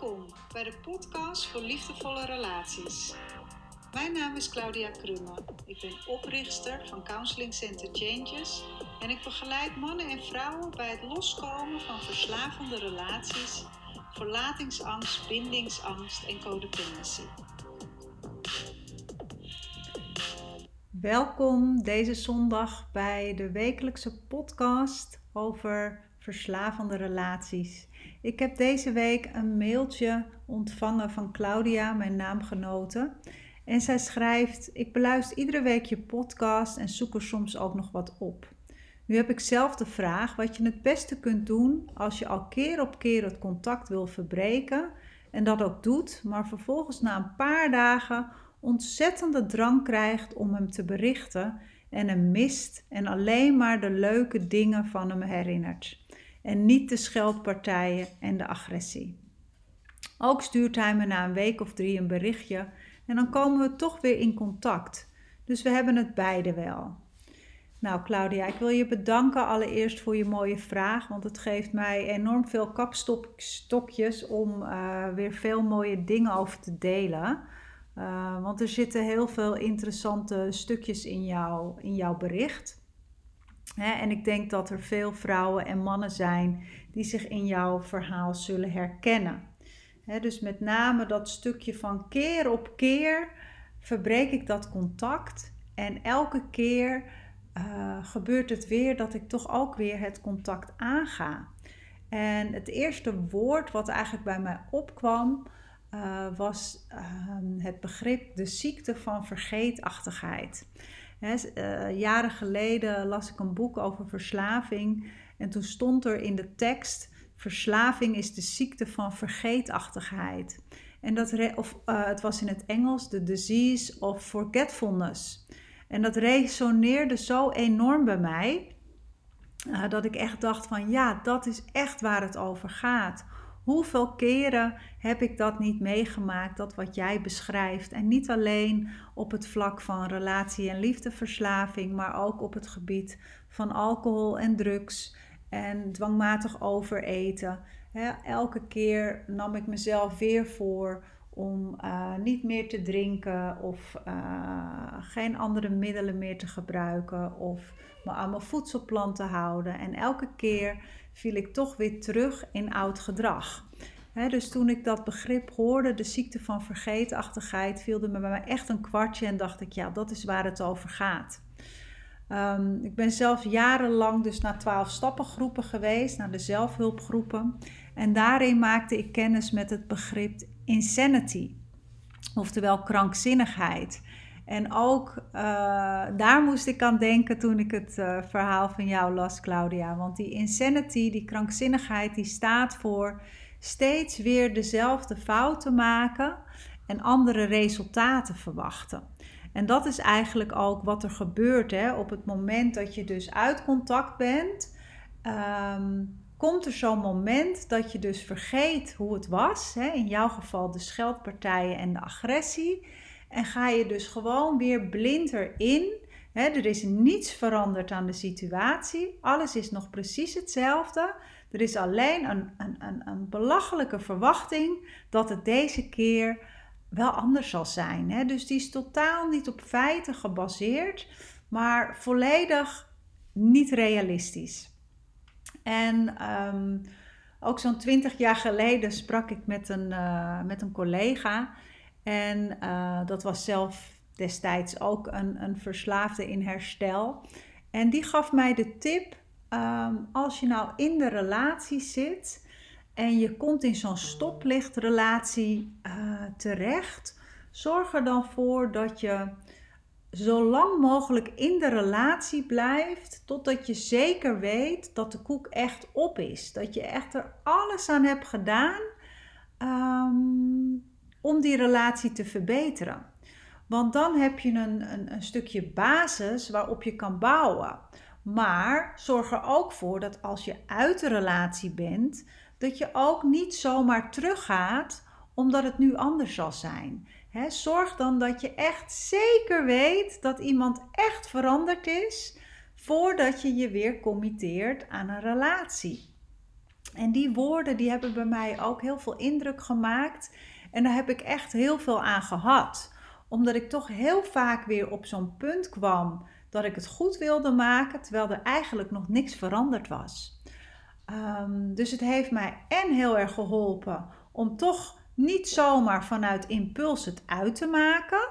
Welkom bij de podcast voor liefdevolle relaties. Mijn naam is Claudia Krumme. Ik ben oprichter van Counseling Center Changes en ik begeleid mannen en vrouwen bij het loskomen van verslavende relaties, verlatingsangst, bindingsangst en codependency. Welkom deze zondag bij de wekelijkse podcast over verslavende relaties. Ik heb deze week een mailtje ontvangen van Claudia, mijn naamgenote. En zij schrijft: Ik beluister iedere week je podcast en zoek er soms ook nog wat op. Nu heb ik zelf de vraag wat je het beste kunt doen als je al keer op keer het contact wil verbreken en dat ook doet, maar vervolgens na een paar dagen ontzettende drang krijgt om hem te berichten en hem mist en alleen maar de leuke dingen van hem herinnert en niet de scheldpartijen en de agressie. Ook stuurt hij me na een week of drie een berichtje en dan komen we toch weer in contact. Dus we hebben het beide wel. Nou, Claudia, ik wil je bedanken allereerst voor je mooie vraag, want het geeft mij enorm veel kapstokjes om uh, weer veel mooie dingen over te delen. Uh, want er zitten heel veel interessante stukjes in, jou, in jouw bericht en ik denk dat er veel vrouwen en mannen zijn die zich in jouw verhaal zullen herkennen. dus met name dat stukje van keer op keer verbreek ik dat contact. En elke keer uh, gebeurt het weer dat ik toch ook weer het contact aanga. En het eerste woord wat eigenlijk bij mij opkwam, uh, was uh, het begrip de ziekte van vergeetachtigheid. Eh, jaren geleden las ik een boek over verslaving en toen stond er in de tekst: verslaving is de ziekte van vergeetachtigheid. En dat of, uh, het was in het Engels the disease of forgetfulness. En dat resoneerde zo enorm bij mij uh, dat ik echt dacht van ja, dat is echt waar het over gaat. Hoeveel keren heb ik dat niet meegemaakt, dat wat jij beschrijft? En niet alleen op het vlak van relatie- en liefdeverslaving, maar ook op het gebied van alcohol en drugs en dwangmatig overeten. elke keer nam ik mezelf weer voor om uh, niet meer te drinken of uh, geen andere middelen meer te gebruiken of me aan mijn voedselplan te houden. En elke keer viel ik toch weer terug in oud gedrag. dus toen ik dat begrip hoorde, de ziekte van vergeetachtigheid, viel er me bij mij echt een kwartje en dacht ik, ja, dat is waar het over gaat. Um, ik ben zelf jarenlang dus naar twaalf stappengroepen geweest, naar de zelfhulpgroepen. En daarin maakte ik kennis met het begrip insanity, oftewel krankzinnigheid. En ook uh, daar moest ik aan denken toen ik het uh, verhaal van jou las, Claudia. Want die insanity, die krankzinnigheid, die staat voor steeds weer dezelfde fouten maken en andere resultaten verwachten. En dat is eigenlijk ook wat er gebeurt hè? op het moment dat je dus uit contact bent. Um, komt er zo'n moment dat je dus vergeet hoe het was. Hè? In jouw geval de scheldpartijen en de agressie. En ga je dus gewoon weer blind erin. Er is niets veranderd aan de situatie. Alles is nog precies hetzelfde. Er is alleen een, een, een, een belachelijke verwachting dat het deze keer wel anders zal zijn. Dus die is totaal niet op feiten gebaseerd, maar volledig niet realistisch. En um, ook zo'n twintig jaar geleden sprak ik met een, uh, met een collega. En uh, dat was zelf destijds ook een, een verslaafde in herstel. En die gaf mij de tip: um, als je nou in de relatie zit en je komt in zo'n stoplichtrelatie uh, terecht, zorg er dan voor dat je zo lang mogelijk in de relatie blijft totdat je zeker weet dat de koek echt op is. Dat je echt er alles aan hebt gedaan um, om die relatie te verbeteren. Want dan heb je een, een, een stukje basis waarop je kan bouwen. Maar zorg er ook voor dat als je uit de relatie bent, dat je ook niet zomaar teruggaat omdat het nu anders zal zijn. zorg dan dat je echt zeker weet dat iemand echt veranderd is voordat je je weer committeert aan een relatie. En die woorden die hebben bij mij ook heel veel indruk gemaakt. En daar heb ik echt heel veel aan gehad. Omdat ik toch heel vaak weer op zo'n punt kwam dat ik het goed wilde maken, terwijl er eigenlijk nog niks veranderd was. Ehm, dus het heeft mij en heel erg geholpen om toch niet zomaar vanuit impuls het uit te maken,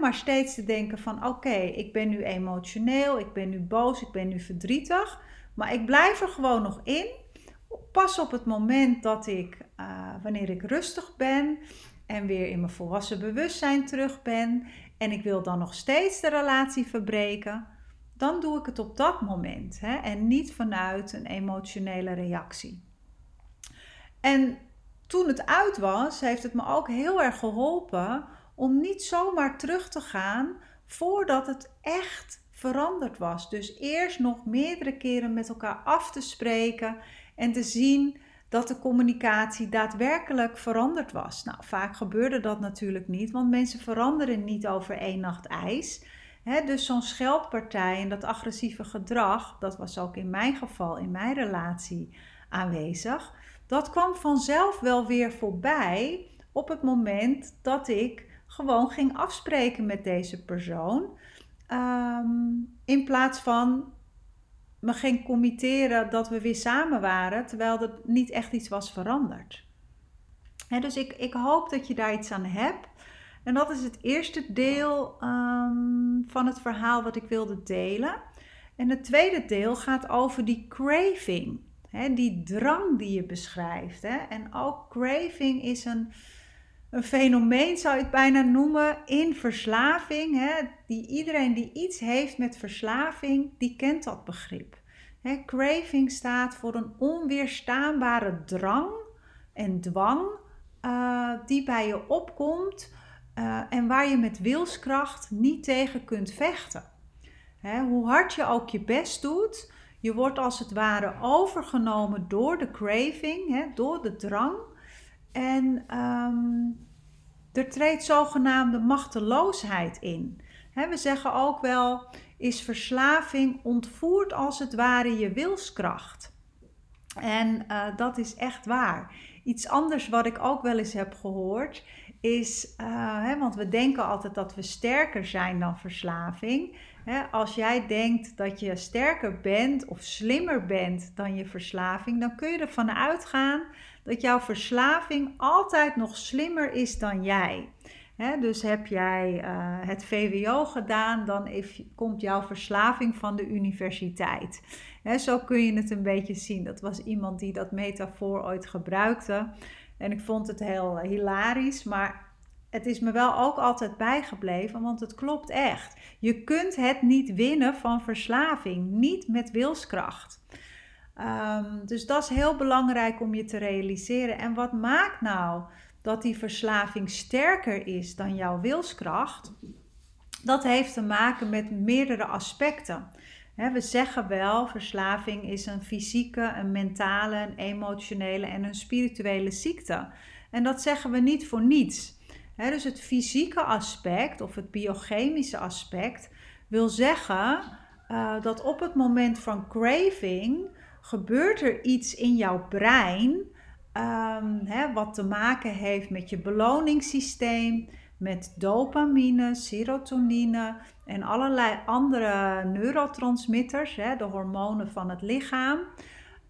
maar steeds te denken van oké, ik ben nu emotioneel, ik ben nu boos, ik ben nu verdrietig, maar ik blijf er gewoon nog in. Pas op het moment dat ik, uh, wanneer ik rustig ben en weer in mijn volwassen bewustzijn terug ben en ik wil dan nog steeds de relatie verbreken, dan doe ik het op dat moment hè, en niet vanuit een emotionele reactie. En toen het uit was, heeft het me ook heel erg geholpen om niet zomaar terug te gaan voordat het echt veranderd was. Dus eerst nog meerdere keren met elkaar af te spreken en te zien dat de communicatie daadwerkelijk veranderd was. Nou, vaak gebeurde dat natuurlijk niet, want mensen veranderen niet over één nacht ijs. dus zo'n scheldpartij en dat agressieve gedrag, dat was ook in mijn geval, in mijn relatie aanwezig. Dat kwam vanzelf wel weer voorbij op het moment dat ik gewoon ging afspreken met deze persoon. Ehm, in plaats van me ging committeren dat we weer samen waren, terwijl er niet echt iets was veranderd. dus ik, ik hoop dat je daar iets aan hebt. En dat is het eerste deel ehm, van het verhaal wat ik wilde delen. En het tweede deel gaat over die craving, die drang die je beschrijft. En ook craving is een, een fenomeen, zou ik bijna noemen, in verslaving. Hè, die, iedereen die iets heeft met verslaving, die kent dat begrip. Hè, craving staat voor een onweerstaanbare drang en dwang uh, die bij je opkomt uh, en waar je met wilskracht niet tegen kunt vechten. Hè, hoe hard je ook je best doet, je wordt als het ware overgenomen door de craving, hè, door de drang. En um, er treedt zogenaamde machteloosheid in. we zeggen ook wel, is verslaving ontvoert als het ware je wilskracht. En uh, dat is echt waar. Iets anders wat ik ook wel eens heb gehoord is, hè, want we denken altijd dat we sterker zijn dan verslaving. Als jij denkt dat je sterker bent of slimmer bent dan je verslaving, dan kun je ervan uitgaan dat jouw verslaving altijd nog slimmer is dan jij. dus heb jij uh, het VWO gedaan, dan komt jouw verslaving van de universiteit. zo kun je het een beetje zien. Dat was iemand die dat metafoor ooit gebruikte. En ik vond het heel hilarisch, maar het is me wel ook altijd bijgebleven, want het klopt echt. Je kunt het niet winnen van verslaving, niet met wilskracht. Um, dus dat is heel belangrijk om je te realiseren. En wat maakt nou dat die verslaving sterker is dan jouw wilskracht? Dat heeft te maken met meerdere aspecten. we zeggen wel, verslaving is een fysieke, een mentale, een emotionele en een spirituele ziekte. En dat zeggen we niet voor niets. dus het fysieke aspect of het biochemische aspect wil zeggen uh, dat op het moment van craving gebeurt er iets in jouw brein um, hè, wat te maken heeft met je beloningssysteem, met dopamine, serotonine en allerlei andere neurotransmitters, hè, de hormonen van het lichaam.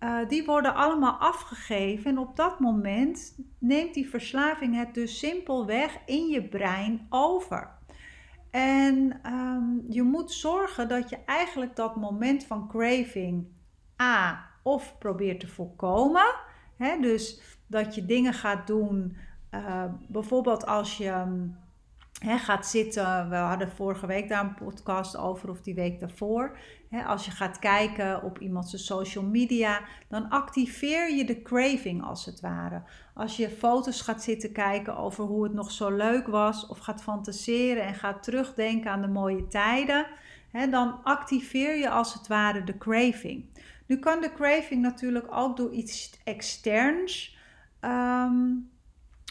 Uh, die worden allemaal afgegeven en op dat moment neemt die verslaving het dus simpelweg in je brein over. En um, je moet zorgen dat je eigenlijk dat moment van craving A of probeert te voorkomen. Dus dat je dingen gaat doen, uh, bijvoorbeeld als je mm, gaat zitten. We hadden vorige week daar een podcast over, of die week daarvoor. Als je gaat kijken op iemands social media, dan activeer je de craving als het ware. Als je foto's gaat zitten kijken over hoe het nog zo leuk was, of gaat fantaseren en gaat terugdenken aan de mooie tijden, dan activeer je als het ware de craving. Nu kan de craving natuurlijk ook door iets externs ehm,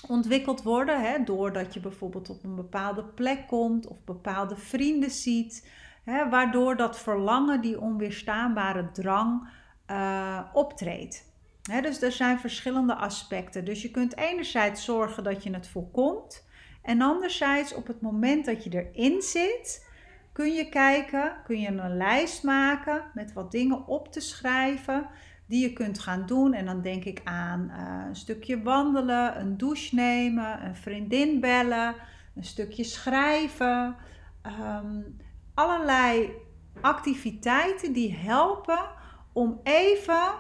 ontwikkeld worden. Doordat je bijvoorbeeld op een bepaalde plek komt of bepaalde vrienden ziet. Waardoor dat verlangen, die onweerstaanbare drang, uh, optreedt. dus er zijn verschillende aspecten. Dus je kunt enerzijds zorgen dat je het voorkomt. En anderzijds op het moment dat je erin zit, kun je kijken, kun je een lijst maken met wat dingen op te schrijven die je kunt gaan doen. En dan denk ik aan uh, een stukje wandelen, een douche nemen, een vriendin bellen, een stukje schrijven. Um, allerlei activiteiten die helpen om even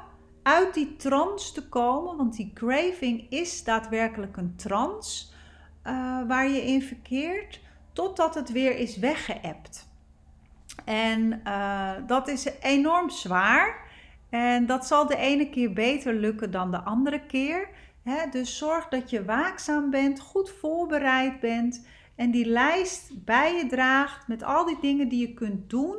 uit die trance te komen. Want die craving is daadwerkelijk een trance uh, waar je in verkeert, totdat het weer is weggeëpt. En uh, dat is enorm zwaar. En dat zal de ene keer beter lukken dan de andere keer. dus zorg dat je waakzaam bent, goed voorbereid bent en die lijst bij je draagt met al die dingen die je kunt doen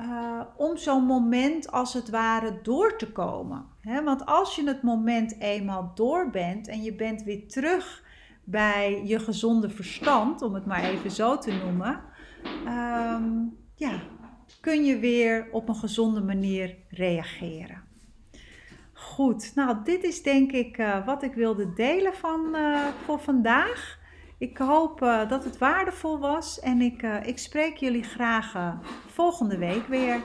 uh, om zo'n moment als het ware door te komen. want als je het moment eenmaal door bent en je bent weer terug bij je gezonde verstand, om het maar even zo te noemen, ehm, ja, kun je weer op een gezonde manier reageren. Goed, nou dit is denk ik uh, wat ik wilde delen van, uh, voor vandaag. Ik hoop uh, dat het waardevol was en ik, ik spreek jullie graag volgende week weer.